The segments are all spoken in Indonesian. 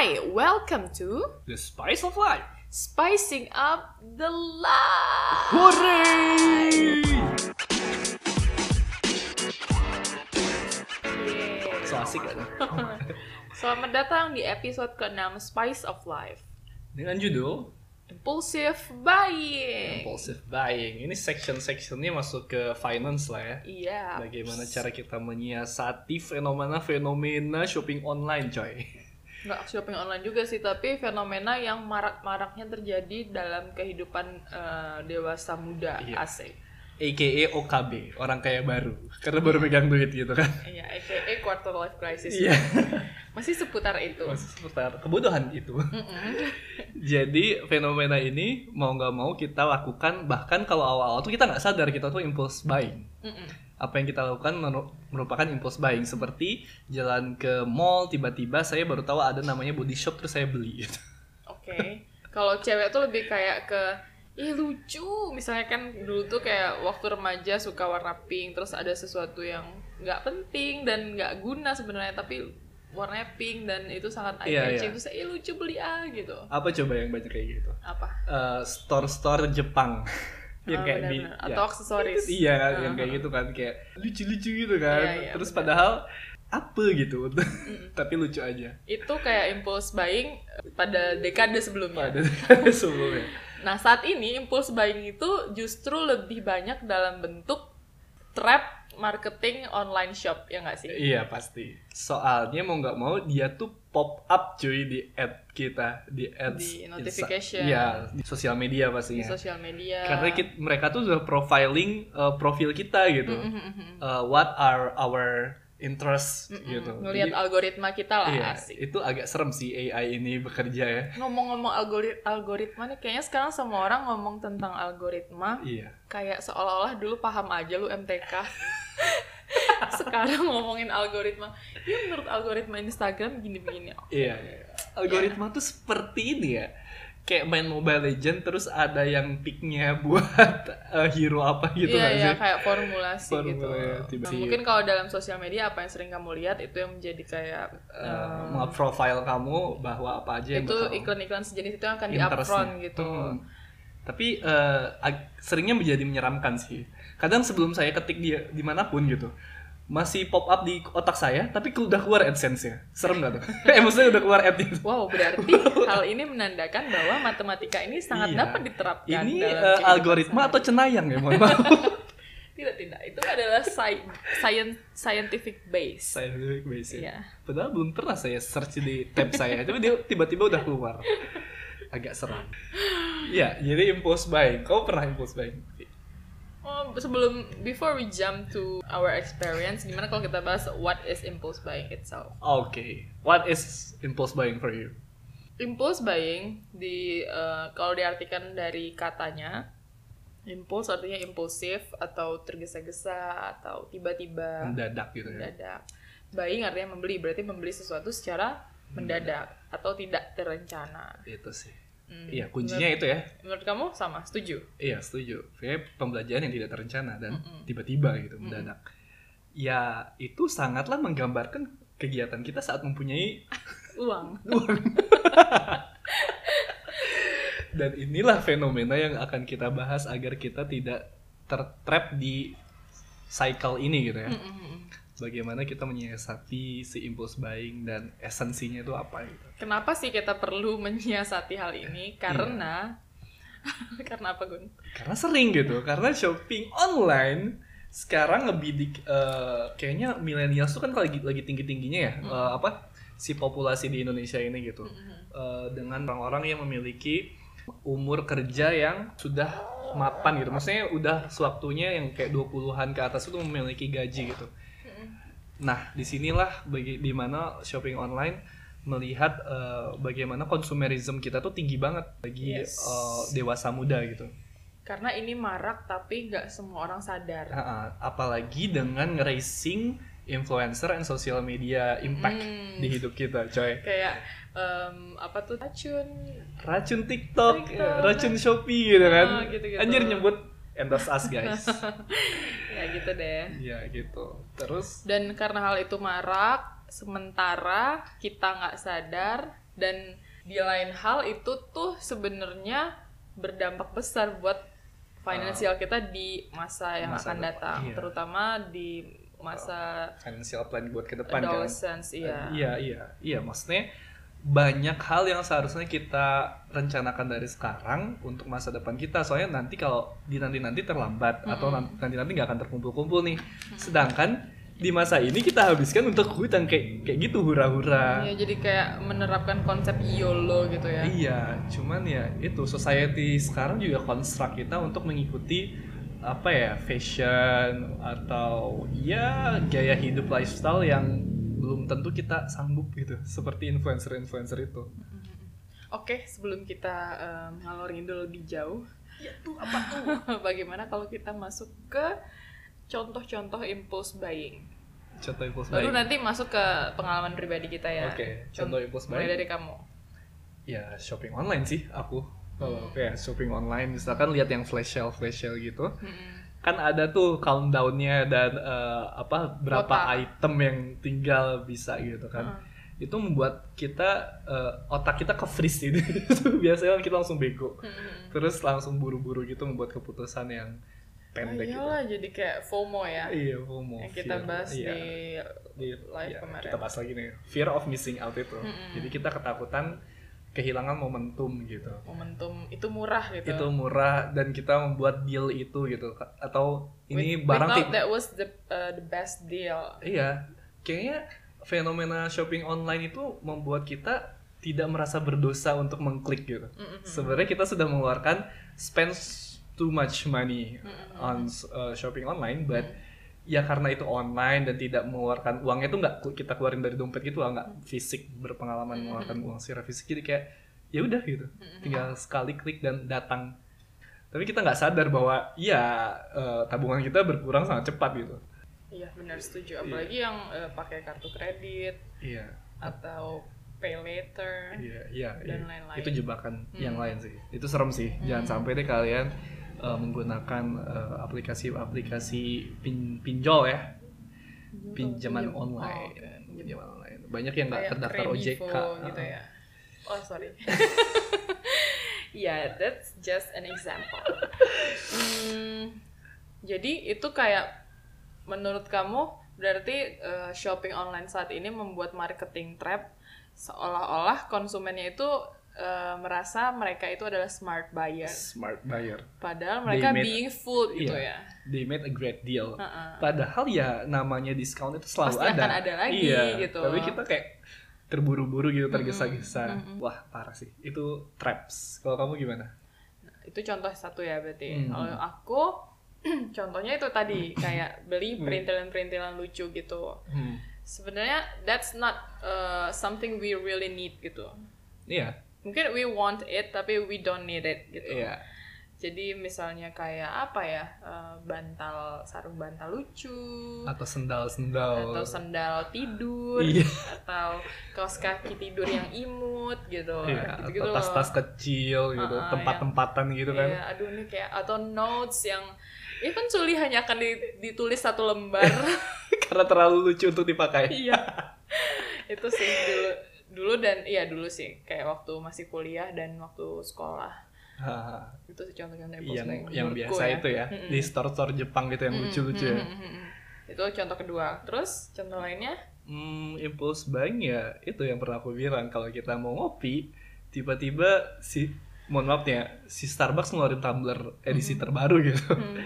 Hi, welcome to The Spice of Life. Spicing Up the Life. Hooray! Yeay. So asik kan? Selamat datang di episode ke-6 Spice of Life. Dengan judul Impulsive buying. Impulsive Buying. Ini section-sectionnya masuk ke finance lah ya. Iya. Bagaimana cara kita menyiasati fenomena-fenomena shopping online, coy. Nggak shopping online juga sih, tapi fenomena yang marak-maraknya terjadi dalam kehidupan eh, dewasa muda Iya. asik. AKA OKB, orang kaya baru. Karena baru megang duit gitu kan. Iya, aka quarter life crisis. Iya. Masih seputar itu. Masih seputar kebutuhan itu. Jadi fenomena ini mau nggak mau kita lakukan bahkan kalau awal-awal tuh kita nggak sadar kita tuh impulse buying. Mm-mm. Apa yang kita lakukan meru- merupakan impulse buying seperti jalan ke mall tiba-tiba saya baru tahu ada namanya body shop terus saya beli gitu. Oke. Kalau cewek tuh lebih kayak ke ih lucu. Misalnya kan dulu tuh kayak waktu remaja suka warna pink, terus ada sesuatu yang nggak penting dan nggak guna sebenarnya tapi warnanya pink dan itu sangat eye Iya, catching iya. terus ih lucu beli ah gitu. Apa coba yang banyak kayak gitu? Apa? Eh, store-store Jepang yang Ah, kayak di benar-benar. ya. atau aksesoris. Iya kan, yang Ah, kayak ah. gitu kan kayak lucu-lucu gitu kan. Iya, iya, Terus benar. padahal apa gitu, tapi lucu aja. Itu kayak impulse buying pada dekade sebelumnya. Pada sebelumnya. Nah, saat ini impulse buying itu justru lebih banyak dalam bentuk trap marketing online shop, ya nggak sih? Iya pasti. Soalnya mau nggak mau dia tuh pop up cuy di ad kita di ads Di notification. Iya di sosial media Di pastinya. sosial media. Karena kit- mereka tuh udah profiling uh, profil kita gitu. Mm-mm. Uh, what are our interests gitu. ngelihat algoritma kita lah iya, asik. itu agak serem sih AI ini bekerja ya. Ngomong-ngomong algorit algoritma nih, kayaknya sekarang semua orang ngomong tentang algoritma Iya. kayak seolah-olah dulu paham aja lu MTK. sekarang ngomongin algoritma, ya menurut algoritma Instagram gini-begini. Iya, iya. Algoritma tuh seperti ini ya. Kayak main Mobile Legend terus ada yang picknya buat uh, hero apa gitu iya, nggak iya, sih? kayak formulasi gitu. Formula, ya, Nah, mungkin kalau dalam sosial media apa yang sering kamu lihat itu yang menjadi kayak uh, eh, profile kamu bahwa apa aja yang itu iklan-iklan sejenis itu yang akan di upfront gitu. Hmm. Tapi ag- seringnya menjadi menyeramkan sih. Kadang sebelum saya ketik dia di mana pun gitu, masih pop up di otak saya, tapi udah keluar AdSense-nya. Serem gak tuh? eh maksudnya udah keluar ad itu. Wow, berarti hal ini menandakan bahwa matematika ini sangat Iya. dapat diterapkan Ini dalam kehidupan algoritma atau cenayang ya, mohon maaf. tidak tidak itu adalah sci- science scientific base. Scientific base ya. Iya. Padahal belum pernah saya search di tab saya, tapi dia tiba-tiba udah keluar. Agak seram. Ya, jadi impulse buying. Kau pernah impulse buying? Oh, sebelum before we jump to our experience, gimana kalau kita bahas what is impulse buying itself? Oke, what is impulse buying for you? Impulse buying di eh, kalau diartikan dari katanya impulse artinya impulsif atau tergesa-gesa atau tiba-tiba Mendadak gitu ya. mendadak. Buying artinya membeli, berarti membeli sesuatu secara mendadak atau tidak terencana. Itu sih. Hmm. Iya, kuncinya itu ya. Menurut kamu sama? Setuju? Iya, setuju. Kayak pembelajaran yang tidak terencana dan tiba-tiba gitu mendadak. Ya, itu sangatlah menggambarkan kegiatan kita saat mempunyai Uang. dan inilah fenomena yang akan kita bahas agar kita tidak tertrap di cycle ini gitu ya. Mm-mm. Bagaimana kita menyiasati si impulse buying dan esensinya itu apa gitu. Kenapa sih kita perlu menyiasati hal ini? Karena karena apa Gun? Karena sering gitu, karena shopping online sekarang lebih di, eh, kayaknya milenial tuh kan lagi lagi tinggi tingginya ya eh, apa si populasi di Indonesia ini gitu Eh, dengan orang-orang yang memiliki umur kerja yang sudah mapan gitu, maksudnya udah sewaktunya yang kayak 20-an ke atas itu memiliki gaji gitu. Nah, di sinilah bagi di mana shopping online melihat eh, bagaimana konsumerisme kita tuh tinggi banget bagi Yes. eh, dewasa muda gitu. Karena ini marak tapi nggak semua orang sadar. Ha-ha, apalagi dengan racing influencer and social media impact Hmm. di hidup kita, coy. Kayak em, apa tuh racun? Racun TikTok, TikTok. racun Shopee gitu kan. Ah, gitu-gitu. Anjir nyebut endorse us guys. ya gitu deh. ya gitu. Terus Dan karena hal itu marak, sementara kita nggak sadar dan di lain hal itu tuh sebenarnya berdampak besar buat finansial kita di masa yang Masa akan depan, datang iya. terutama di masa financial plan buat ke depan kan. iya Iya, iya, iya. Maksudnya banyak hal yang seharusnya kita rencanakan dari sekarang untuk masa depan kita. Soalnya nanti kalau di nanti nanti terlambat atau nanti nanti nggak akan terkumpul-kumpul nih. Sedangkan di masa ini kita habiskan untuk hutang kayak kayak gitu hura-hura. Iya, jadi kayak menerapkan konsep YOLO gitu ya Iya, cuman ya itu society sekarang juga konstruk kita untuk mengikuti apa ya fashion atau ya gaya hidup lifestyle yang belum tentu kita sanggup gitu seperti influencer-influencer itu. Oke, sebelum kita em, ngalor ngidul lebih jauh, Ya tuh apa tuh? bagaimana kalau kita masuk ke contoh-contoh impulse buying? Contoh impulse Baru buying. nanti masuk ke pengalaman pribadi kita ya. Oke, Con- contoh impulse Mulai buying. dari kamu. Ya shopping online sih aku. Kalau kayak shopping online misalkan lihat yang flash sale flash sale gitu. Mm-mm. Kan ada tuh countdownnya dan eh, apa berapa Kuota. item yang tinggal bisa gitu kan itu membuat kita eh, otak kita ke freeze gitu biasanya kan kita langsung bego Mm-mm. terus langsung buru-buru gitu membuat keputusan yang pendek gitu iyalah, jadi kayak FOMO ya. iya FOMO yang kita fear. bahas Iya, di di live iya, kemarin. kita bahas lagi nih fear of missing out itu Mm-mm. jadi kita ketakutan kehilangan momentum gitu momentum itu murah gitu. itu murah dan kita membuat deal itu gitu atau ini We- we barang ti- that was the uh, the best deal. Iya, kayaknya fenomena shopping online itu membuat kita tidak merasa berdosa untuk mengklik gitu. Mm-mm. Sebenarnya kita sudah mengeluarkan spend too much money Mm-mm. on uh, shopping online, but ya karena itu online dan tidak mengeluarkan uangnya itu nggak kita keluarin dari dompet gitu lah, nggak fisik berpengalaman mengeluarkan uang secara fisik jadi kayak ya udah gitu, tinggal sekali klik dan datang. Tapi kita nggak sadar bahwa ya tabungan kita berkurang sangat cepat gitu. Iya benar setuju. Apalagi yang uh, pakai kartu kredit Iya. atau pay later. Iya, iya, dan iya. lain-lain. Itu jebakan yang lain sih. Itu serem sih. Jangan sampai deh kalian uh, menggunakan uh, aplikasi-aplikasi pin pinjol ya. Pinjaman Pinjam- online. oh. Pinjaman online. Banyak yang nggak terdaftar OJK. gitu Uh, ya. Oh sorry. yeah, that's just an example. Hmm, jadi itu kayak menurut kamu berarti uh, shopping online saat ini membuat marketing trap seolah-olah konsumennya itu uh, merasa mereka itu adalah smart buyer. Smart buyer. Padahal mereka made- being fooled gitu ya. They made a great deal. Uh-uh. Padahal ya namanya diskon itu selalu Pasti ada. akan ada lagi, iya, gitu. Tapi kita kayak terburu-buru gitu tergesa-gesa. Wah, parah sih. Itu traps. Kalau kamu gimana? itu contoh satu ya berarti Hmm. kalau aku contohnya itu tadi kayak beli perintilan-perintilan lucu gitu Hmm. sebenarnya that's not uh, something we really need gitu Iya. Mungkin we want it tapi we don't need it gitu Iya. jadi misalnya kayak apa ya uh, bantal sarung bantal lucu atau sendal-sendal atau sendal tidur Iya. atau kaos kaki tidur yang imut gitu Iya, gitu-gitu atau loh. tas-tas kecil gitu Ah, ah, tempat-tempatan gitu kan Iya, aduh ini kayak atau notes yang ini kan Suli hanya akan di- ditulis satu lembar. karena terlalu lucu untuk dipakai iya. itu sih dulu dulu dan iya dulu sih kayak waktu masih kuliah dan waktu sekolah. Haha. Itu sih contoh-contoh yang yang menurutku biasa itu ya Mm-mm. di store-store Jepang gitu yang lucu-lucu ya Mm-mm. Itu contoh kedua. Terus contoh lainnya? hmm, impulse buying ya itu yang pernah aku bilang kalau kita mau ngopi tiba-tiba si mohon maaf nih ya si Starbucks ngeluarin tumbler edisi terbaru gitu Hmm.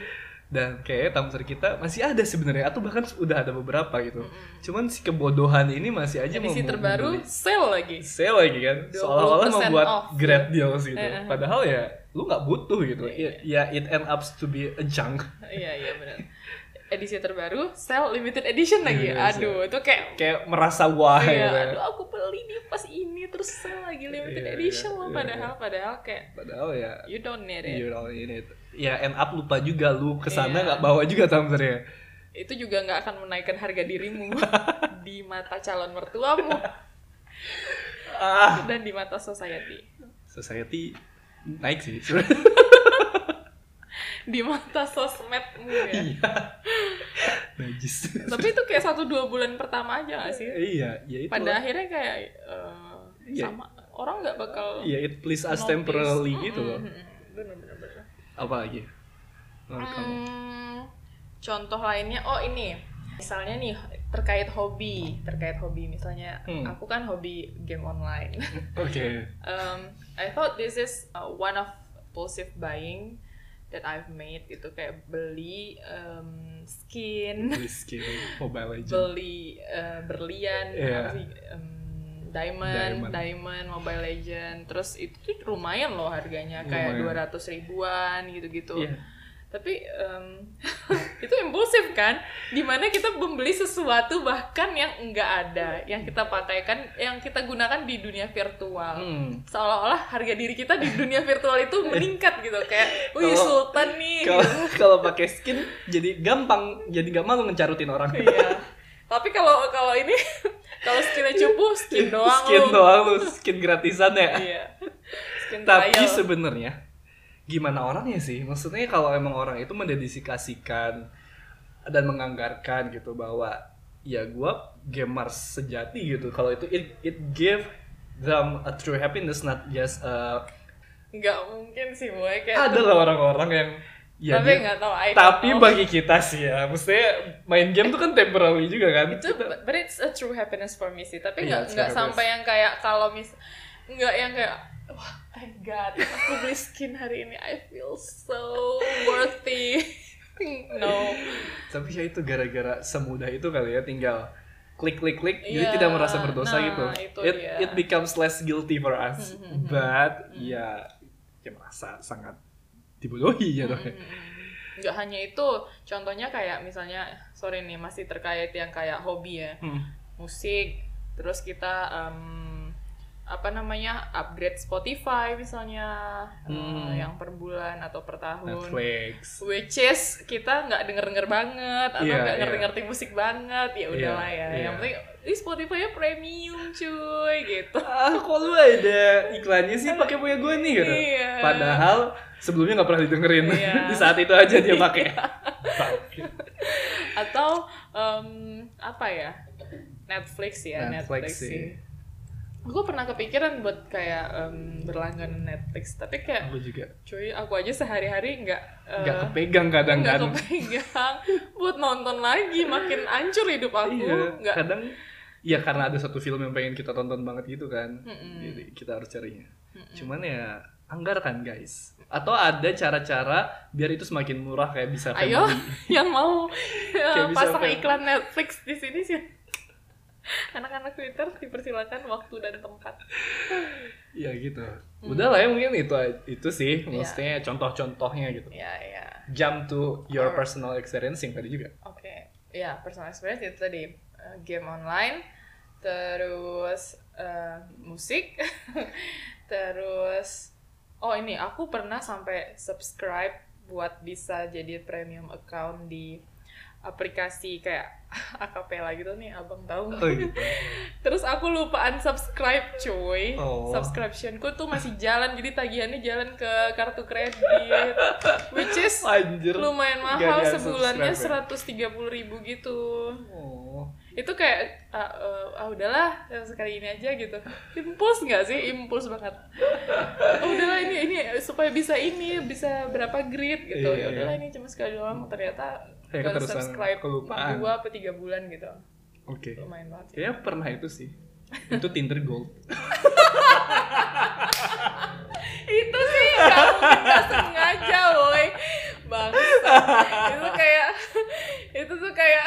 Dan kayaknya tumbler kita masih ada sebenarnya atau bahkan udah ada beberapa gitu cuman si kebodohan ini masih aja Edisi mau terbaru membeli. sale lagi. sale lagi kan 20% seolah-olah membuat off. great deals gitu Eh, eh. padahal ya lu nggak butuh gitu ya, ya it end up to be a junk Iya, iya benar. Edisi terbaru, sale limited edition lagi. Iya, Aduh, itu kayak kayak merasa wah Iya, gitu ya. aduh aku beli nih pas ini terus sale lagi limited Iya, edition iya, loh iya, padahal padahal kayak padahal ya you don't need it. you know ini ya end up lupa juga lu ke sana Iya. nggak bawa juga tumblernya Itu juga nggak akan menaikkan harga dirimu di mata calon mertuamu ah dan di mata society. society naik sih Di mata sosmedmu ya. iya najis Tapi itu kayak satu dua bulan pertama aja gak sih? iya ya itu Pada akhirnya kayak eh, Iya. sama orang nggak bakal Iya, it please us temporarily gitu loh. Mm-mm. bener bener bener Apa lagi? Menurut kamu? Hmm, contoh lainnya oh ini misalnya nih terkait hobi terkait hobi misalnya Hmm. aku kan hobi game online Oke. um, I thought this is uh, one of impulsive buying that I've made itu kayak beli um, skin Beli skin Mobile Legends. beli uh, berlian apa sih, um, diamond, Diamond. diamond Mobile Legend terus itu tuh lumayan loh harganya kayak Lumayan. 200 ribuan gitu-gitu Iya. Tapi em, itu impulsif kan di mana kita membeli sesuatu bahkan yang enggak ada yang kita pakaikan yang kita gunakan di dunia virtual Hmm. seolah-olah harga diri kita di dunia virtual itu meningkat gitu kayak wih sultan nih Kalau kalau pakai skin jadi gampang, jadi gak malu ngecarutin orang. iya tapi kalau kalau ini kalau skinnya cupu skin doang skin lu. doang lu, skin gratisan ya. iya skin Tapi sebenarnya gimana orangnya sih? Maksudnya kalau emang orang itu mendedikasikan dan menganggarkan gitu bahwa ya gua gamers sejati gitu. Kalau itu it, it give them a true happiness not just uh, nggak mungkin sih boy kayak ada lah orang-orang yang ya tapi nggak tahu I tapi know. bagi kita sih ya, maksudnya main game tuh kan temporary juga kan. itu but it's a true happiness for me sih tapi Iya, nggak true nggak sampai yang kayak kalau mis nggak yang kayak wah thank god. Aku beli skin hari ini. I feel so worthy. No. Tapi ya itu gara-gara semudah itu kali ya tinggal klik klik klik. Jadi Iya, tidak merasa berdosa nah, gitu. itu It dia. it becomes less guilty for us. Hmm, But ya ya merasa sangat dibodohi ya Hmm, nggak hanya itu contohnya kayak misalnya sorry nih masih terkait yang kayak hobi ya. Hmm. musik terus kita em, apa namanya upgrade Spotify misalnya eh, Hmm. yang per bulan atau per tahun Netflix. which is kita nggak denger denger banget atau Iya, nggak iya. ngerti ngerti musik banget ya udahlah Iya, ya iya. yang penting ini Spotify nya premium cuy gitu Ah, kok lu ada iklannya sih pakai punya gue nih gitu. Iya. Padahal sebelumnya nggak pernah didengerin. Iya. Di saat itu aja dia pakai. atau em, apa ya Netflix ya Netflix Netflix, sih. sih gue pernah kepikiran buat kayak em, berlangganan Netflix tapi kayak Aku juga cuy aku aja sehari-hari nggak eh, nggak kepegang kadang nggak kepegang buat nonton lagi makin hancur hidup aku Iya, nggak kadang ya karena ada satu film yang pengen kita tonton banget gitu kan. Mm-mm. Jadi kita harus carinya. Cuman ya anggarkan guys. Atau ada cara-cara biar itu semakin murah kayak bisa Ayo, family. yang mau ya, Kayak pasang iklan Netflix di sini sih. Anak-anak Twitter dipersilakan waktu dan tempat. Ya gitu. Hmm. Udah lah ya mungkin itu itu sih Iya. maksudnya contoh-contohnya gitu. Ya, ya. Jump to your Alright. personal experience yang tadi juga. Oke. Ya, personal experience itu tadi eh, game online, terus eh, musik, terus oh ini aku pernah sampai subscribe buat bisa jadi premium account di aplikasi kayak akapela gitu nih abang tahu Oh gitu. Terus aku lupa unsubscribe cuy Oh. Subscriptionku tuh masih jalan Jadi tagihannya jalan ke kartu kredit Which is Anjir. lumayan mahal sebulannya ya? 130 ribu gitu Oh. Itu kayak ah, eh, ah udahlah yang sekali ini aja gitu Impuls nggak sih? Impuls banget oh, Udahlah ini ini supaya bisa ini Bisa berapa grid gitu Iya, ya udahlah iya. ini cuma sekali doang Ternyata Baru keterusan subscribe kelupaan. 2 apa 3 bulan gitu Oke. Lumayan banget sih Kayaknya pernah itu sih. Itu Tinder Gold. itu sih nggak mungkin sengaja woi bangsa itu kayak itu tuh kayak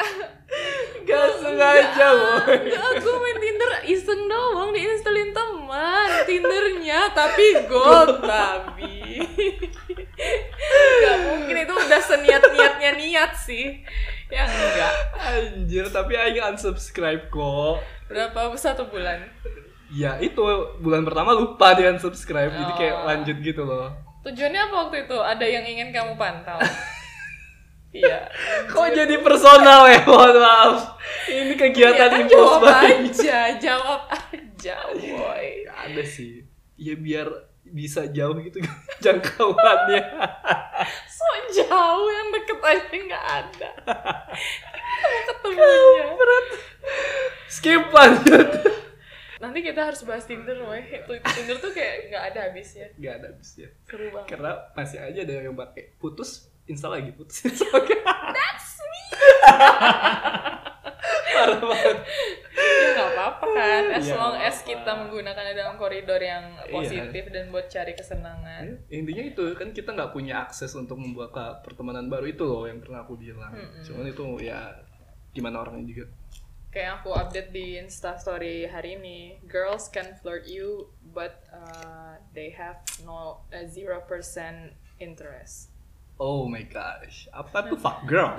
Gak sengaja, boy. gue main Tinder iseng doang diinstalin teman Tindernya tapi gold babi nggak mungkin itu udah seniat niatnya niat sih ya enggak Anjir, tapi aing unsubscribe kok. berapa satu bulan Ya itu bulan pertama lupa di unsubscribe, jadi kayak Oh. lanjut gitu loh. tujuannya apa waktu itu ada yang ingin kamu pantau iya Kok jadi personal ya? Mohon maaf. Ini kegiatan Ya kan jawab banget. aja, jawab aja, boy. Gak ada sih. Ya biar bisa jauh gitu jangkauannya. So jauh yang deket aja nggak ada. Ketemunya. Skip lanjut. Nanti kita harus bahas Tinder, weh. Itu Tinder tuh kayak nggak ada habisnya. Gak ada habisnya. Seru banget. Karena masih aja ada yang pakai putus, install lagi putus. Install lagi. That's me. Parah banget. ya nggak apa-apa kan, as Iya, long nggak as kita menggunakannya dalam koridor yang Iya. positif dan buat cari kesenangan. Intinya itu kan kita nggak punya akses untuk membuat ka- pertemanan baru itu loh yang pernah aku bilang. Mm-mm. Cuman itu ya gimana orangnya juga. Kayak aku update di Insta Story hari ini, girls can flirt you, but uh, they have no uh, zero percent interest. Oh my gosh, apa tuh fuck girl?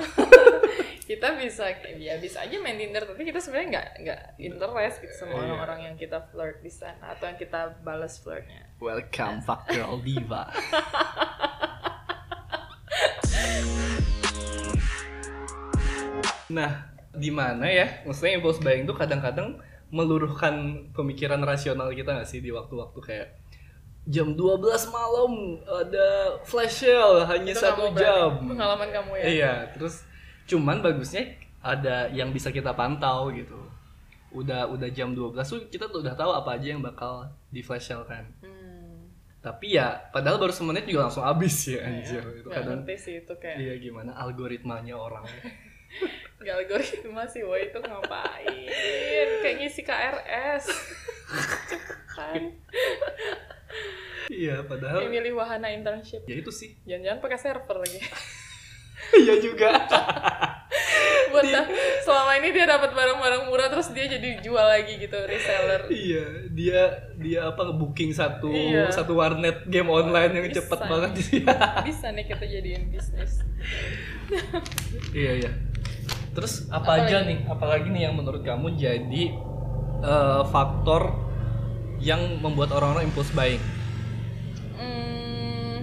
kita bisa ya bisa aja main Tinder tapi kita sebenarnya nggak nggak interest gitu sama Iya. orang-orang yang kita flirt di sana atau yang kita balas flirtnya Welcome fuck girl diva. nah, di mana ya? Maksudnya impulse buying tuh kadang-kadang meluruhkan pemikiran rasional kita nggak sih di waktu-waktu kayak jam 12 malam ada flash sale hanya Itu satu jam. pengalaman kamu ya Iya, terus cuman bagusnya ada yang bisa kita pantau gitu. Udah udah jam 12 tuh kita tuh udah tahu apa aja yang bakal di flash sale kan. hmm, Tapi ya padahal baru semenit juga langsung habis ya anjir. ya, Itu kadang sih itu kayak iya gimana algoritmanya orang. nggak algoritma sih wah itu ngapain? Kayak ngisi KRS kan iya, padahal kayak milih wahana internship. Ya itu sih. jangan-jangan pakai server lagi. Iya juga. buat dah- selama ini dia dapat barang-barang murah terus dia jadi jual lagi gitu reseller. Iya, dia dia apa booking satu Iya. satu warnet game online yang Bisa. cepet banget. Bisa nih kita jadiin bisnis. Iya iya. Terus apa Apalagi? aja nih? Apalagi nih yang menurut kamu jadi eh, faktor yang membuat orang-orang impulse buying? Hmm,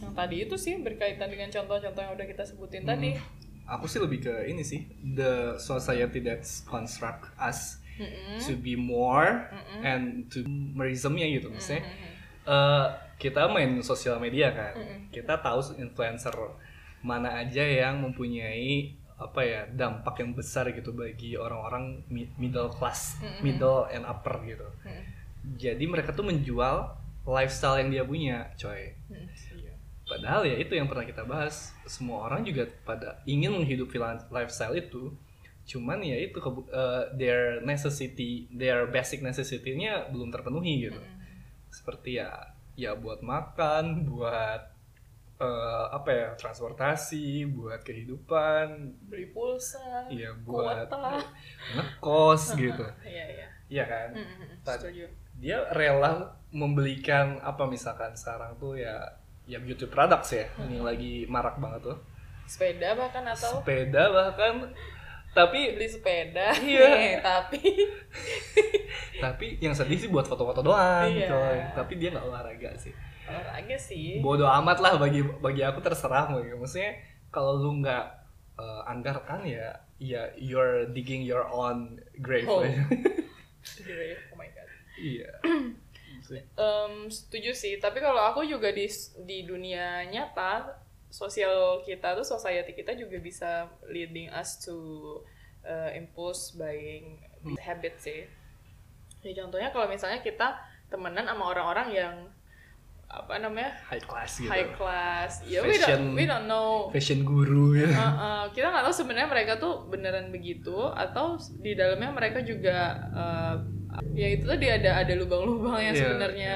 yang tadi itu sih berkaitan dengan contoh-contoh yang udah kita sebutin tadi. Aku sih lebih ke ini sih, the society that construct us Mm-mm. to be more Mm-mm. and to merismnya gitu. Maksudnya Mm-mm. eh, kita main sosial media kan, Mm-mm. kita tahu influencer mana aja yang mempunyai apa ya dampak yang besar gitu bagi orang-orang mi- middle class, Mm-mm. middle and upper gitu. Mm-mm. Jadi mereka tuh menjual lifestyle yang dia punya, coy. Mm-mm. Iya. Padahal ya itu yang pernah kita bahas. Semua orang juga pada ingin menghidupi li- lifestyle itu. Cuman ya itu eh, their necessity, their basic necessity-nya belum terpenuhi gitu. Mm-mm. Seperti ya ya buat makan, buat eh, apa ya transportasi, buat kehidupan, Beli pulsa. iya buat Kuota. ngekos gitu. Iya, iya. Iya kan? Setuju. dia rela membelikan apa misalkan sekarang tuh ya ya beauty products ya ini lagi marak banget tuh Sepeda bahkan atau sepeda bahkan tapi beli sepeda. Iya. Eh, tapi tapi yang sedih sih buat foto-foto doang Iya. coy tapi dia nggak olahraga sih olahraga sih. bodoh amat lah bagi bagi aku terserah mau gitu. maksudnya kalau lu nggak eh, anggarkan ya ya you're digging your own grave Oh. aja. Oh my god. iya Em, setuju sih, tapi kalau aku juga di di dunia nyata sosial kita tuh society kita juga bisa leading us to uh, impulse buying habit sih. Ya contohnya kalau misalnya kita temenan sama orang-orang yang apa namanya? High class gitu. High class, ya we Fashion. don't we don't know. fashion guru ya. Uh, uh, kita nggak tahu sebenarnya mereka tuh beneran begitu atau di dalamnya mereka juga uh, ya itu tadi ada ada lubang-lubang yang Iya, sebenarnya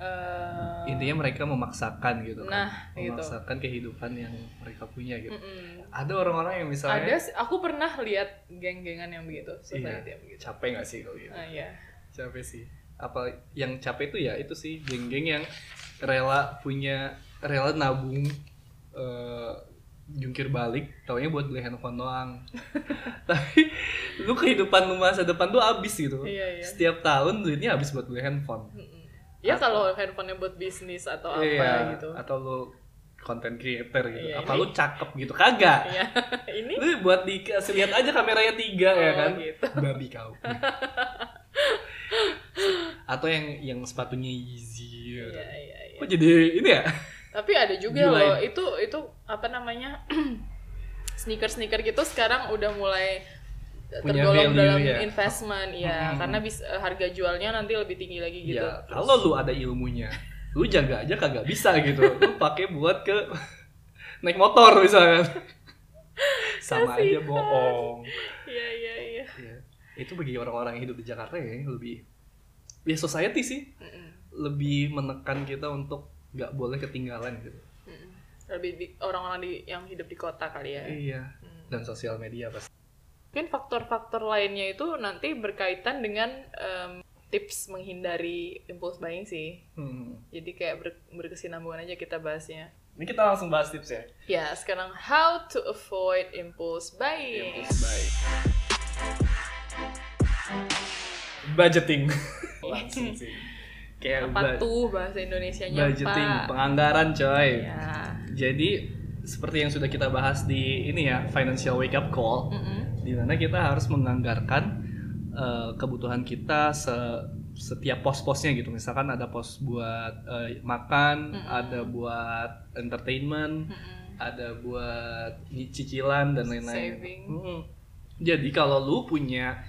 uh, intinya mereka memaksakan gitu kan. Nah, gitu. memaksakan kehidupan yang mereka punya gitu. Mm-mm. ada orang-orang yang ada misalnya sih- aku pernah lihat geng-gengan yang begitu iya, yang begitu. Capek nggak sih kalau gitu? Ah iya. Capek sih. Apa yang capek itu ya itu sih geng-geng yang rela punya rela nabung eh, jungkir balik taunya buat beli handphone doang. Tapi lu kehidupan lu masa depan tuh habis gitu. Iya, iya. setiap tahun duitnya habis buat beli handphone. Ya kalau handphonenya buat bisnis atau apa Iya, gitu. atau lu content creator gitu. Iya, apa ini- lu cakep gitu? Kagak. Iya ini lu buat dikasih lihat aja kameranya tiga ya Oh, kan? gitu. babi kau. Atau yang yang sepatunya Yeezy iya iya iya kok jadi ini ya Tapi ada juga loh, itu itu apa namanya sneaker sneaker gitu sekarang udah mulai Punya tergolong value, dalam ya. investment ya Hmm. karena bisa harga jualnya nanti lebih tinggi lagi gitu Ya, Terus- kalau lu ada ilmunya, lu jaga aja kagak bisa gitu. Lu pakai buat ke naik motor misalnya. Sama aja Kasihan. bohong. iya iya iya Ya, itu bagi orang-orang yang hidup di Jakarta ya lebih ya society sih Mm-mm. Lebih menekan kita untuk nggak boleh ketinggalan gitu. Mm-mm. lebih di- orang-orang di yang hidup di kota kali ya Iya. Hmm. Dan sosial media pasti. mungkin faktor-faktor lainnya itu nanti berkaitan dengan em, tips menghindari impulse buying sih Hmm. jadi kayak ber- berkesinambungan aja kita bahasnya Ini kita langsung bahas tips ya. ya sekarang how to avoid impulse buying Baik. Budgeting. langsung sih. Kayak apa tuh bahasa Indonesianya budgeting, pak penganggaran coy. ya Jadi seperti yang sudah kita bahas di ini ya financial wake up call, Mm-mm. di mana kita harus menganggarkan eh, kebutuhan kita se- setiap pos-posnya gitu. Misalkan ada pos buat eh, makan, Mm-mm. ada buat entertainment, Mm-mm. ada buat cicilan dan lain-lain. Saving. Mm. Jadi kalau lu punya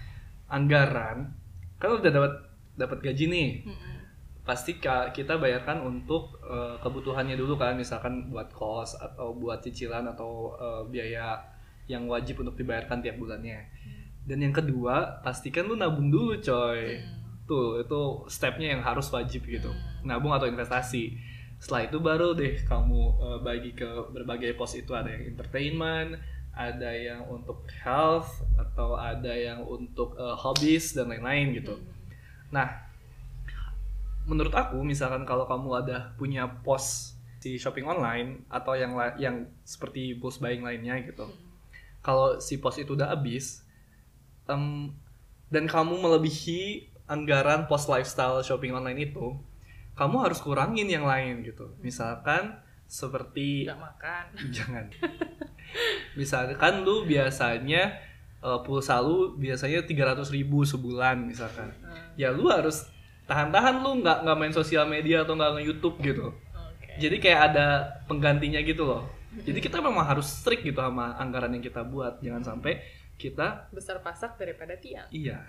anggaran, kan lu udah dapat dapat gaji nih, Mm-mm. Pasti kita bayarkan untuk eh, kebutuhannya dulu kan, misalkan buat kos atau buat cicilan atau eh, biaya yang wajib untuk dibayarkan tiap bulannya. Dan yang kedua, pastikan lu nabung dulu, coy. Mm. Tuh, itu stepnya yang harus wajib gitu. Hmm. Nabung atau investasi. Setelah itu baru deh kamu eh, bagi ke berbagai pos itu ada yang entertainment, ada yang untuk health atau ada yang untuk eh, hobbies dan lain-lain gitu. Mm. Nah, menurut aku misalkan kalau kamu ada punya pos di shopping online atau yang yang seperti impulse buying lainnya gitu. Kalau si pos itu udah habis em, dan kamu melebihi anggaran pos lifestyle shopping online itu, kamu harus kurangin yang lain gitu. Misalkan seperti nggak makan jangan. misalkan lu biasanya eh, pulsa lu biasanya 300.000 ribu sebulan misalkan Hmm. ya lu harus tahan-tahan lu nggak nggak main sosial media atau nggak nge YouTube gitu. oke Jadi kayak ada penggantinya gitu loh. Jadi kita memang harus strict gitu sama anggaran yang kita buat. Jangan sampai kita besar pasak daripada tiang iya.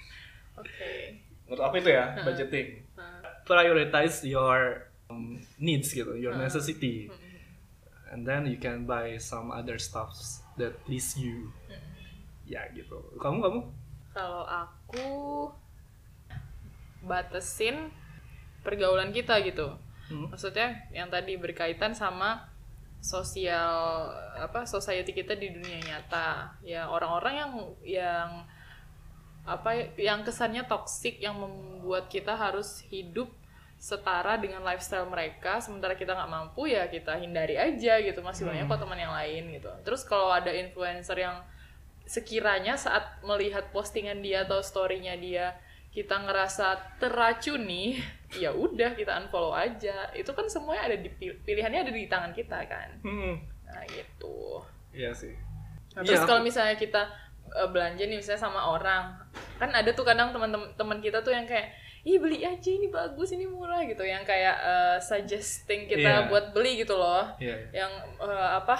oke Menurut aku itu ya Hmm. budgeting. Prioritize your um, needs gitu, your Hmm. necessity. mm-mm. And then you can buy some other stuffs that please you. Ya gitu. Kamu kamu? kalau aku batasin pergaulan kita gitu. Hmm. maksudnya yang tadi berkaitan sama sosial apa society kita di dunia nyata. Ya orang-orang yang yang apa ya, yang kesannya toksik yang membuat kita harus hidup setara dengan lifestyle mereka sementara kita nggak mampu ya kita hindari aja gitu. Masih banyak kok teman yang lain gitu. Terus kalau ada influencer yang sekiranya saat melihat postingan dia atau storynya dia kita ngerasa teracuni ya udah kita unfollow aja itu kan semuanya ada di pil- pilihannya ada di tangan kita kan Hmm. nah gitu Iya sih. Nah, terus Iya, kalau misalnya kita eh, belanja nih misalnya sama orang, kan ada tuh kadang teman-teman teman kita tuh yang kayak, ih beli aja ini bagus ini murah gitu, yang kayak eh, suggesting kita Iya. buat beli gitu loh, Iya. iya. yang eh, apa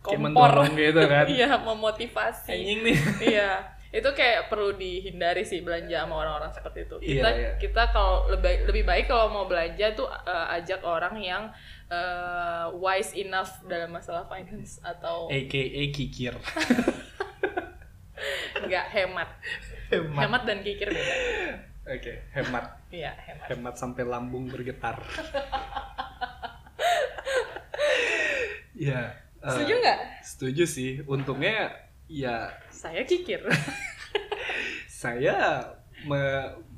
kompor, gitu kan. iya memotivasi, Anjing nih. iya itu kayak perlu dihindari sih belanja sama orang-orang seperti itu. Iya, Kita iya. kita kalau lebih lebih baik kalau mau belanja tuh eh, ajak orang yang eh, wise enough dalam masalah finance atau AKA kikir. nggak hemat. hemat. Hemat dan kikir beda. Oke, hemat. Iya, hemat. Hemat sampai lambung bergetar. ya. eh, Setuju nggak? Setuju sih. Untungnya ya Saya kikir. saya me,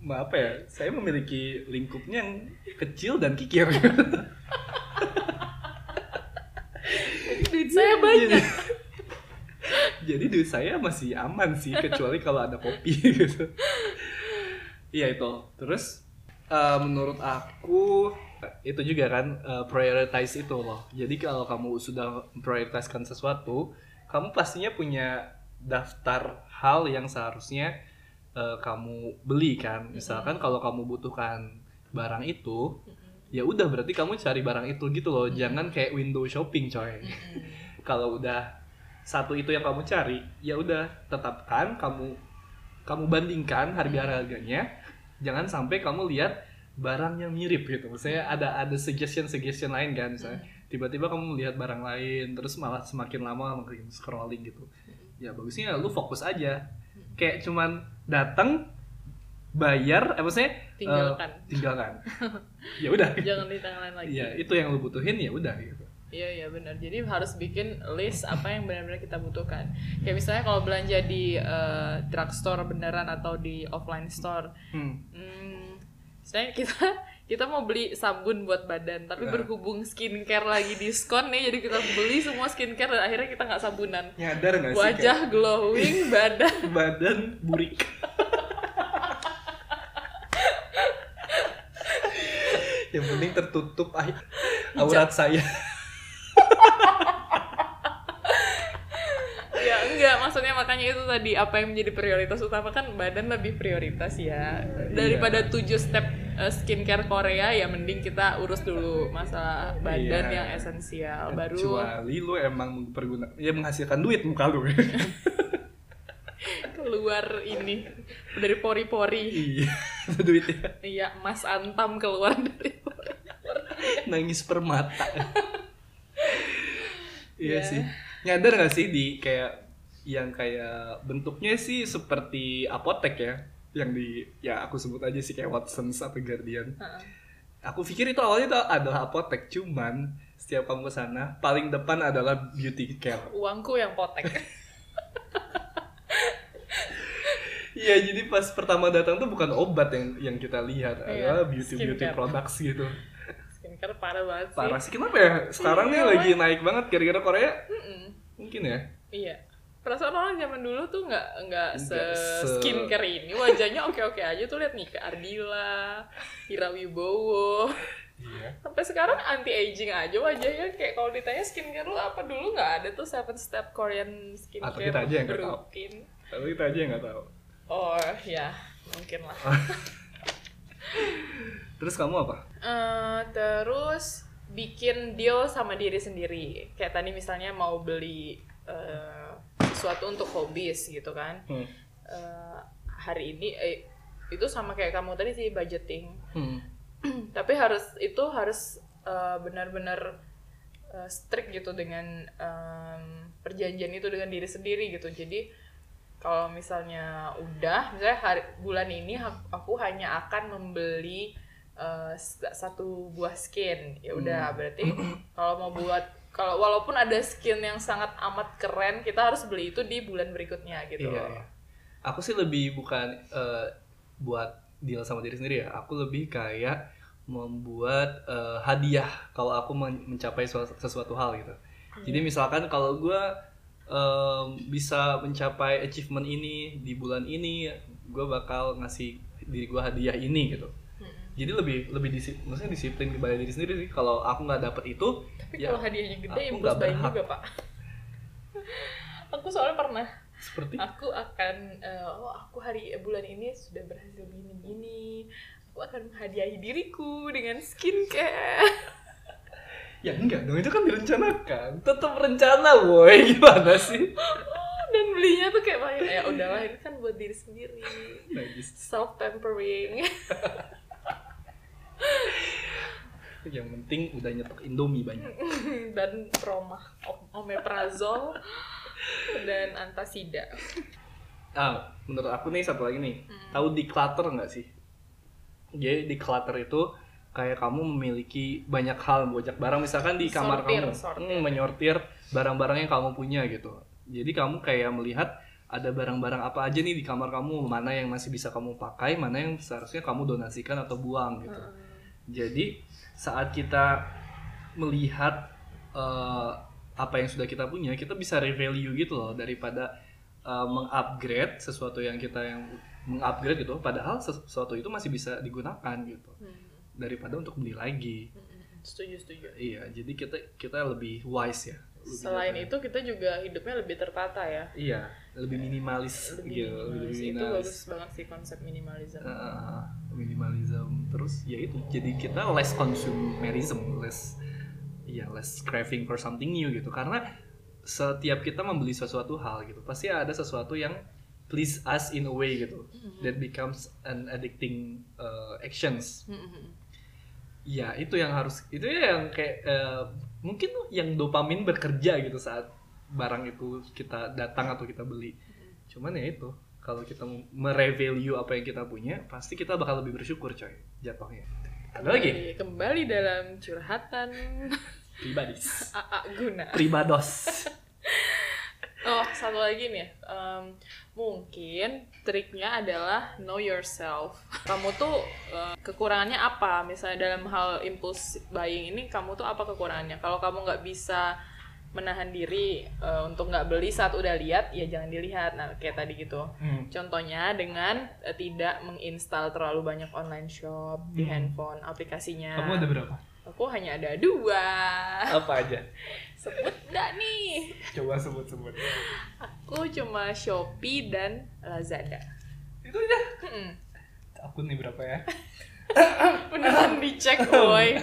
me- apa ya? Saya memiliki lingkupnya yang kecil dan kikir. Duit saya banyak. Jadi, jadi duit saya masih aman sih kecuali kalau ada kopi gitu. Iya itu. Terus eh, menurut aku itu juga kan eh, prioritize itu loh. Jadi kalau kamu sudah prioritaskan sesuatu, kamu pastinya punya daftar hal yang seharusnya eh, kamu beli kan. Misalkan kalau kamu butuhkan barang itu, ya udah berarti kamu cari barang itu gitu loh. Jangan kayak window shopping coy. kalau udah satu itu yang kamu cari ya udah tetapkan kamu kamu bandingkan harga harganya jangan sampai kamu lihat barang yang mirip gitu. Maksudnya ada ada suggestion suggestion lain kan misalnya tiba-tiba kamu melihat barang lain terus malah semakin lama makin scrolling gitu ya bagusnya lu fokus aja kayak cuman datang bayar eh maksudnya eh, Tinggalkan. tinggalkan ya udah Jangan di tangan lain lagi. ya itu yang lu butuhin ya udah gitu Iya iya benar. Jadi harus bikin list apa yang benar-benar kita butuhkan. Kayak misalnya kalau belanja di eh, drugstore beneran atau di offline store, hmm. hmm, misalnya kita kita mau beli sabun buat badan, tapi Nah. berhubung skincare lagi diskon nih, jadi kita beli semua skincare dan akhirnya kita nggak sabunan. nyadar nggak sih Wajah glowing, badan. Kayak badan burik. Yang penting tertutup aurat saya. Ya enggak maksudnya makanya itu tadi apa yang menjadi prioritas utama kan badan lebih prioritas ya. Daripada tujuh step eh, skincare Korea ya mending kita urus dulu masalah badan Iya. yang esensial. Baru kecuali lu emang berguna ya menghasilkan duit muka lu. Keluar ini dari pori-pori. Iya duitnya. Iya emas antam keluar dari pori nangis permata. Iya Ya. sih. Nyadar gak sih di kayak yang kayak bentuknya sih seperti apotek ya yang di ya aku sebut aja sih kayak Watsons atau Guardian. Heeh. aku pikir itu awalnya itu adalah apotek cuman setiap kamu ke sana paling depan adalah beauty care. Uangku yang potek. Iya jadi pas pertama datang tuh bukan obat yang yang kita lihat Iya, adalah beauty beauty skincare. products gitu. Skincare parah banget sih. Parah sih. Kenapa ya? Sekarang nih Iya, lagi naik banget gara-gara Korea? Mm-mm. mungkin ya? Iya. Perasaan orang zaman dulu tuh nggak nggak se, se- skincare ini wajahnya oke oke aja tuh lihat Nika Ardila, Ira Wibowo. iya Sampai sekarang anti aging aja wajahnya kayak kalau ditanya skincare lu apa dulu nggak ada tuh seven step Korean skincare Atau kita aja yang nggak tahu. tapi kita aja yang nggak tahu Oh ya mungkin lah. terus kamu apa Eh, terus bikin deal sama diri sendiri. Kayak tadi misalnya mau beli eh, sesuatu untuk hobis gitu kan. hmm. Eh, hari ini eh, itu sama kayak kamu tadi sih budgeting. Hmm. Tapi harus itu harus eh, benar-benar eh, strict gitu dengan em, perjanjian itu dengan diri sendiri gitu. Jadi kalau misalnya udah, misalnya hari, bulan ini aku hanya akan membeli s- satu buah skin, ya udah berarti kalau mau buat kalau walaupun ada skin yang sangat amat keren, kita harus beli itu di bulan berikutnya gitu. Iya, iya. Aku sih lebih bukan eh, buat deal sama diri sendiri ya. Aku lebih kayak membuat eh, hadiah kalau aku men- mencapai suatu- sesuatu hal gitu. Jadi misalkan kalau gue bisa mencapai achievement ini di bulan ini, gue bakal ngasih diri gue hadiah ini gitu. Jadi lebih lebih disi, maksudnya disiplin kepada diri sendiri sih. Kalau aku nggak dapet itu, Tapi ya kalau hadiahnya gede, aku nggak berhak. juga pak. aku soalnya pernah, seperti aku akan, eh, oh aku hari bulan ini sudah berhasil gini-gini, aku akan menghadiahi diriku dengan skincare. ya enggak dong itu kan direncanakan. Tetap rencana boy gimana sih? Dan belinya tuh kayak banyak, ya udahlah ini kan buat diri sendiri, Najis. self pampering. Yang penting udah nyetok Indomie banyak. dan Roma, Om- omeprazol dan antasida. Ah, menurut aku nih satu lagi nih. Hmm. Tahu declutter nggak sih? Jadi declutter itu kayak kamu memiliki banyak hal banyak barang misalkan di kamar Sortir, kamu sortir. Hmm, menyortir barang-barang yang kamu punya gitu. Jadi kamu kayak melihat ada barang-barang apa aja nih di kamar kamu, mana yang masih bisa kamu pakai, mana yang seharusnya kamu donasikan atau buang gitu. Jadi saat kita melihat eh, apa yang sudah kita punya, kita bisa revalue gitu loh daripada eh, mengupgrade sesuatu yang kita yang mengupgrade gitu. Padahal sesuatu itu masih bisa digunakan gitu daripada untuk beli lagi. Setuju, setuju. Iya, jadi kita kita lebih wise ya. Selain ya? itu kita juga hidupnya lebih tertata ya. iya, lebih minimalis Lebih gitu, lebih minimalis. Itu minimalis. bagus banget sih konsep minimalism. Uh, minimalism terus ya itu jadi kita less consumerism less ya less craving for something new gitu karena setiap kita membeli sesuatu hal gitu pasti ada sesuatu yang please us in a way gitu that becomes an addicting uh, actions ya itu yang harus itu ya yang kayak uh, mungkin tuh yang dopamin bekerja gitu saat barang itu kita datang atau kita beli. Cuman ya itu kalau kita merevalue apa yang kita punya pasti kita bakal lebih bersyukur coy jatuhnya. Ada lagi? Kembali- dalam curhatan. Pribadi AA guna. Pribados Oh, satu lagi nih. Em, mungkin triknya adalah know yourself. Kamu tuh eh, kekurangannya apa? Misalnya dalam hal impulse buying ini, kamu tuh apa kekurangannya? Kalau kamu nggak bisa menahan diri eh, untuk nggak beli saat udah lihat, ya jangan dilihat. Nah, kayak tadi gitu. Hmm. Contohnya dengan eh, tidak menginstal terlalu banyak online shop di handphone aplikasinya. kamu ada berapa Aku hanya ada dua. apa aja Sebut nggak nih? coba sebut sebut Aku cuma Shopee dan Lazada. itu aja Mm-mm. akun nih berapa ya Beneran dicek, boy.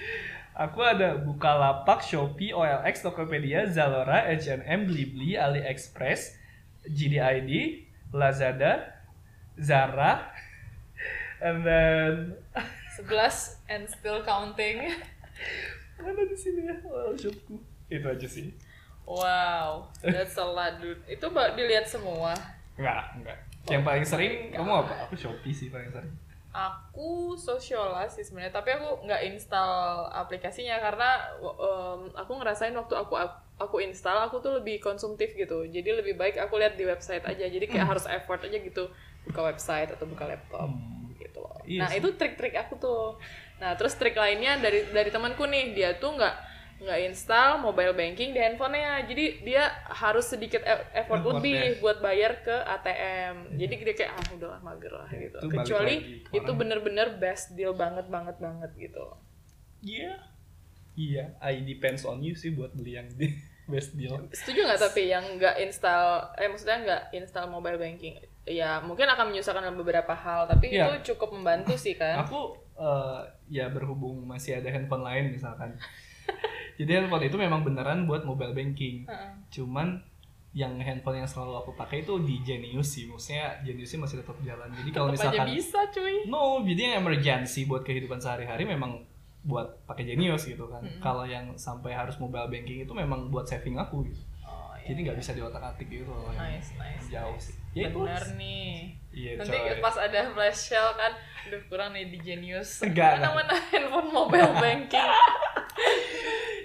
Aku ada Bukalapak, Shopee, OLX, Tokopedia, Zalora, H&M, Blibli, AliExpress, GDID, Lazada, Zara, and then 11 and still counting. mana di sini ya shopku itu aja sih Wow, that's a lot, dude. Itu mbak dilihat semua. enggak enggak yang paling sering kamu apa aku Shopee sih paling sering Aku Sociala sih sebenarnya, tapi aku nggak install aplikasinya karena um, aku ngerasain waktu aku aku install aku tuh lebih konsumtif gitu. Jadi lebih baik aku lihat di website aja. Jadi kayak harus effort aja gitu buka website atau buka laptop Hmm. Loh. Iya nah sih. itu trik-trik aku tuh. Nah terus trik lainnya dari dari temanku nih dia tuh nggak nggak install mobile banking di handphonenya. Jadi dia harus sedikit e- effort Effort lebih ya. buat bayar ke ATM. Jadi dia kayak ah udahlah mager lah gitu. Itu Kecuali ke itu bener-bener best deal banget banget banget gitu. iya iya I depends on you sih buat beli yang di best deal Setuju nggak tapi yang nggak install, eh maksudnya nggak install mobile banking? Ya mungkin akan menyusahkan dalam beberapa hal, tapi Iya. itu cukup membantu sih kan. aku eh, ya berhubung masih ada handphone lain misalkan jadi handphone itu memang beneran buat mobile banking Heeh. cuman yang handphone yang selalu aku pakai itu di Genius sih maksudnya Genius sih masih tetap jalan jadi kalau misalkan bisa cuy. no jadi yang emergency buat kehidupan sehari-hari memang buat pakai Genius gitu kan Mm-mm. kalau yang sampai harus mobile banking itu memang buat saving aku gitu Oh, iya. jadi nggak bisa diotak-atik gitu loh Nice, nice. jauh nice. sih ya itu Bener nih. iya Nanti coy pas ada flash sale kan, aduh kurang nih di Genius. Enggak, mana enggak. mana handphone mobile banking.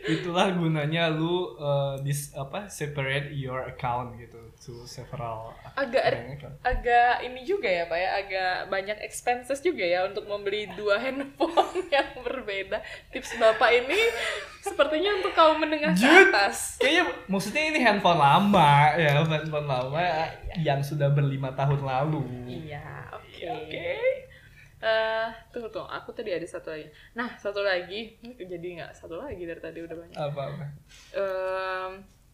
itulah gunanya lu uh, dis apa separate your account gitu to several Agak bank account. agak ini juga ya pak ya, agak banyak expenses juga ya untuk membeli dua handphone yang berbeda. Tips bapak ini sepertinya untuk kaum menengah ke atas. Kayaknya maksudnya ini handphone lama ya, handphone lama yang sudah berlima tahun lalu. Iya, oke. Iya, Oke. Eh, tunggu tunggu, aku tadi ada satu lagi. Nah, satu lagi, jadi nggak satu lagi dari tadi udah banyak. Apa apa? Um,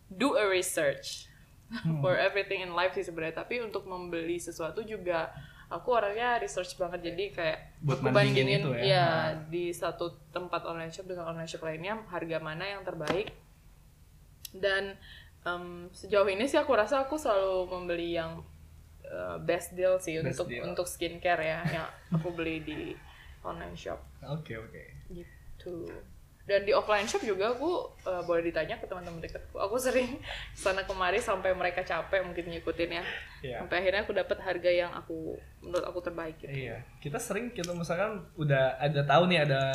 do a research Hmm. for everything in life sih sebenarnya. Tapi untuk membeli sesuatu juga, aku orangnya research banget. Jadi kayak Buat aku bandingin itu ya. ya di satu tempat online shop dengan online shop lainnya harga mana yang terbaik. Dan em, sejauh ini sih aku rasa aku selalu membeli yang uh, best deal sih Best untuk deal. untuk skincare ya yang aku beli di online shop Oke oke. gitu dan di offline shop juga aku uh, boleh ditanya ke teman-teman dekatku aku sering sana kemari sampai mereka capek mungkin ngikutin ya Iya. sampai akhirnya aku dapat harga yang aku menurut aku terbaik gitu Iya. Kita sering kita misalkan udah ada tahu nih ada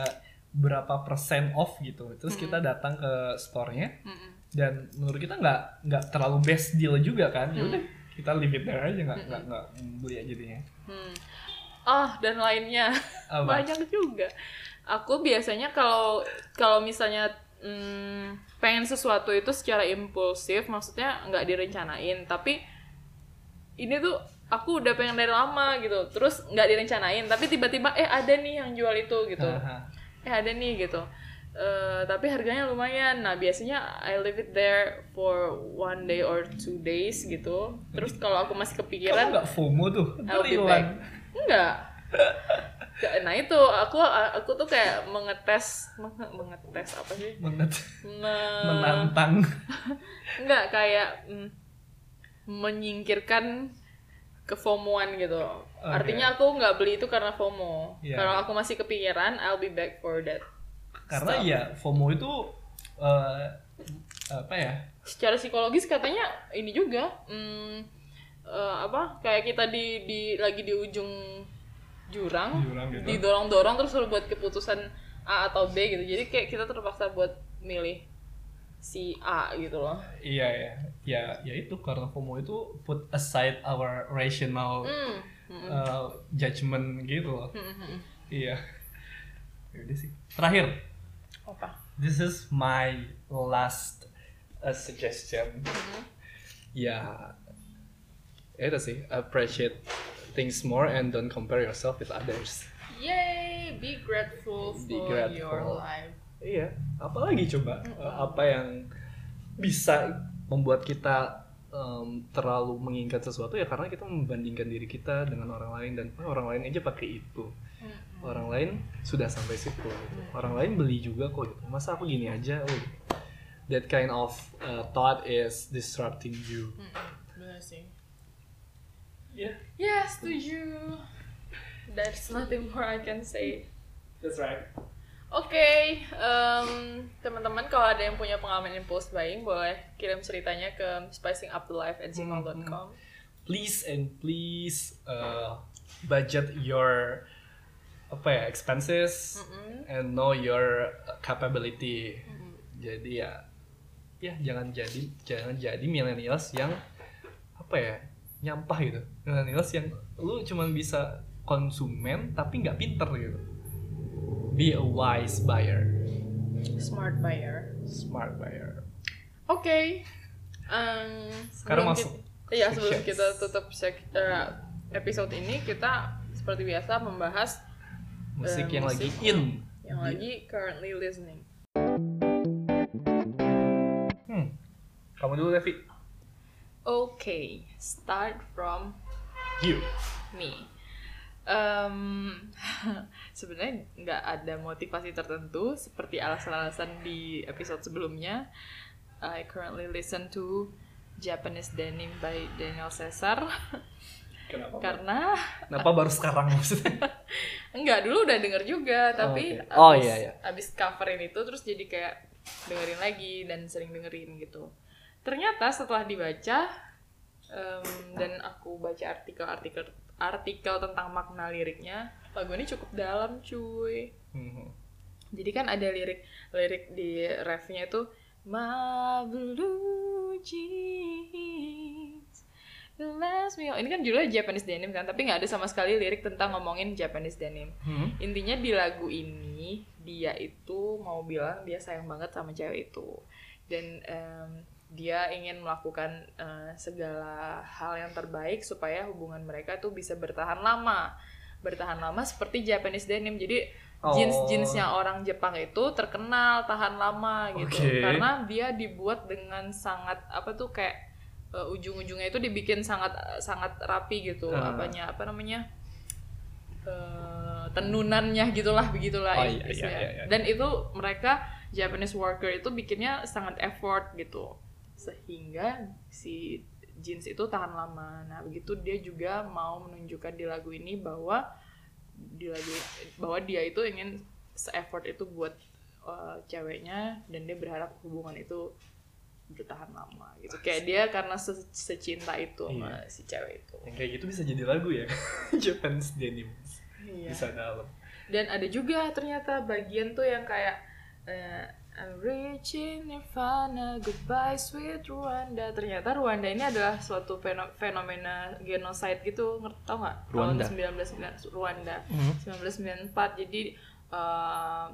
berapa persen off gitu. Terus kita datang ke store-nya Mm-mm. dan menurut kita nggak nggak terlalu best deal juga kan. Ya udah kita leave it there aja nggak nggak nggak beli aja jadinya. Hmm. Ah, dan lainnya Apa? banyak juga. Aku biasanya kalau kalau misalnya hmm, pengen sesuatu itu secara impulsif, maksudnya nggak direncanain, tapi ini tuh aku udah pengen dari lama gitu, terus nggak direncanain, tapi tiba-tiba eh ada nih yang jual itu gitu, eh ada nih gitu. Eh, tapi harganya lumayan. Nah biasanya I leave it there for one day or two days gitu. Terus kalau aku masih Kamu kepikiran, nggak FOMO tuh? I'll be back. Enggak. nah itu aku aku tuh kayak mengetes menge, mengetes apa sih Menet Me- menantang Enggak kayak mm, menyingkirkan kefomoan gitu. Artinya aku nggak beli itu karena FOMO. Iya. Kalau aku masih kepikiran, I'll be back for that. Karena Stop. ya FOMO itu eh, apa ya Secara psikologis katanya ini juga mm, eh, apa kayak kita di di lagi di ujung jurang, Jurang gitu. didorong-dorong terus suruh buat keputusan A atau B gitu. Jadi kayak kita terpaksa buat milih si A gitu loh. iya ya ya ya itu karena FOMO itu put aside our rational Hmm. hmm, eh, judgment gitu loh hmm, hmm, hmm. iya Yaudah sih terakhir Apa? this is my last uh, suggestion. Ya ya itu sih appreciate things more and don't compare yourself with others. Yay, be grateful for Be grateful. your life. iya. Apalagi coba uh, apa yang bisa membuat kita um, terlalu menginginkan sesuatu ya karena kita membandingkan diri kita dengan orang lain dan "Oh, orang lain aja pakai itu orang lain sudah sampai situ gitu. orang lain beli juga kok gitu. masa aku gini aja oh. that kind of uh, thought is disrupting you Benar sih. yeah Ya, setuju. There's nothing more I can say. that's right Oke, em, teman-teman kalau ada yang punya pengalaman impulse buying boleh kirim ceritanya ke spicingupthelife@gmail.com. please and please uh, budget your apa ya expenses Mm-mm. and know your capability. Jadi ya ya jangan jadi jangan jadi millennials yang apa ya nyampah gitu. Millennials yang lu cuman bisa konsumen tapi nggak pinter gitu. Be a wise buyer. Smart buyer. smart buyer. Oke. Em, sebelum Sekarang masuk Iya, sebelum kita tutup sek- eh, episode ini kita seperti biasa membahas musik yang musik. lagi in yang Di- lagi currently listening. hmm. kamu dulu Levi Okay, start from you me. Um, sebenarnya nggak ada motivasi tertentu seperti alasan-alasan di episode sebelumnya. I currently listen to Japanese Denim by Daniel Caesar kenapa karena kenapa baru sekarang maksudnya enggak dulu udah denger juga tapi oke. Oh, abis, iya, iya. abis coverin itu terus jadi kayak dengerin lagi dan sering dengerin gitu ternyata setelah dibaca em, dan aku baca artikel-artikel artikel tentang makna liriknya lagu ini cukup dalam cuy Hmm. jadi kan ada lirik lirik di refnya itu My will last me all." Ini kan judulnya Japanese denim kan, tapi nggak ada sama sekali lirik tentang ngomongin Japanese denim. Hmm. Intinya di lagu ini dia itu mau bilang dia sayang banget sama cewek itu dan em, dia ingin melakukan eh, segala hal yang terbaik supaya hubungan mereka tuh bisa bertahan lama bertahan lama seperti Japanese denim jadi Oh. jeans-jeansnya orang Jepang itu terkenal tahan lama gitu Oke. karena dia dibuat dengan sangat apa tuh kayak eh, ujung-ujungnya itu dibikin sangat sangat rapi gitu Ah. apanya apa namanya eh, tenunannya gitulah begitulah Oh, iya, iya, istilahnya. iya, iya. dan itu mereka Japanese worker itu bikinnya sangat effort gitu sehingga si jeans itu tahan lama nah begitu dia juga mau menunjukkan di lagu ini bahwa di lagu bahwa dia itu ingin se-effort itu buat uh, ceweknya dan dia berharap hubungan itu bertahan lama gitu kayak dia karena se- secinta itu sama Iya. si cewek itu yang kayak gitu bisa jadi lagu ya Japanese denim Iya. bisa dalam dan ada juga ternyata bagian tuh yang kayak eh, I'm reaching Nirvana, goodbye sweet Rwanda. Ternyata Rwanda ini adalah suatu feno- fenomena genocide gitu, ngerti tau nggak? Rwanda. Tahun 19 Rwanda, Hmm. 1994. Jadi eh,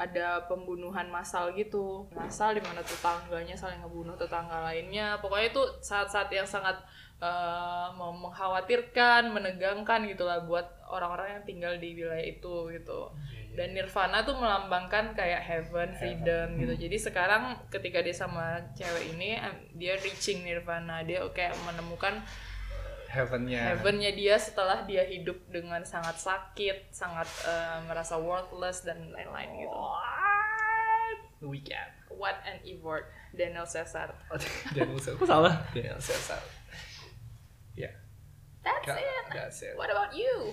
ada pembunuhan massal gitu, massal di mana tetangganya saling ngebunuh tetangga lainnya. Pokoknya itu saat-saat yang sangat mem- mengkhawatirkan, menegangkan gitulah buat orang-orang yang tinggal di wilayah itu gitu. Dan Nirvana tuh melambangkan kayak heaven, freedom gitu. Jadi sekarang ketika dia sama cewek ini, dia reaching Nirvana, dia kayak menemukan heavennya heavennya dia setelah dia hidup dengan sangat sakit, sangat eh, merasa worthless dan lain-lain gitu. weekend What an Evort, Daniel Caesar. Daniel Caesar salah Daniel Caesar ya That's Ka- it. that's it. What about you?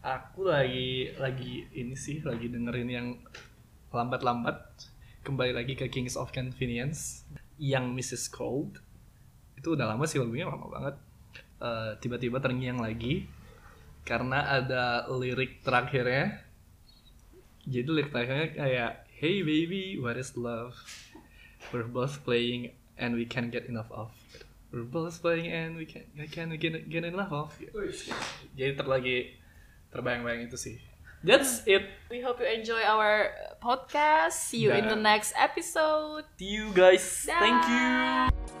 aku lagi lagi ini sih lagi dengerin yang lambat-lambat kembali lagi ke Kings of Convenience yang Mrs. Cold itu udah lama sih lagunya lama banget Eh, tiba-tiba terngiang lagi karena ada lirik terakhirnya. Jadi lirik terakhirnya kayak hey baby what is love? We're both playing and we can't get enough of we're both playing and we can't we can't get, get enough of jadi ter lagi terbayang-bayang itu sih. That's it. We hope you enjoy our podcast. See you in the next episode. see you guys. Thank you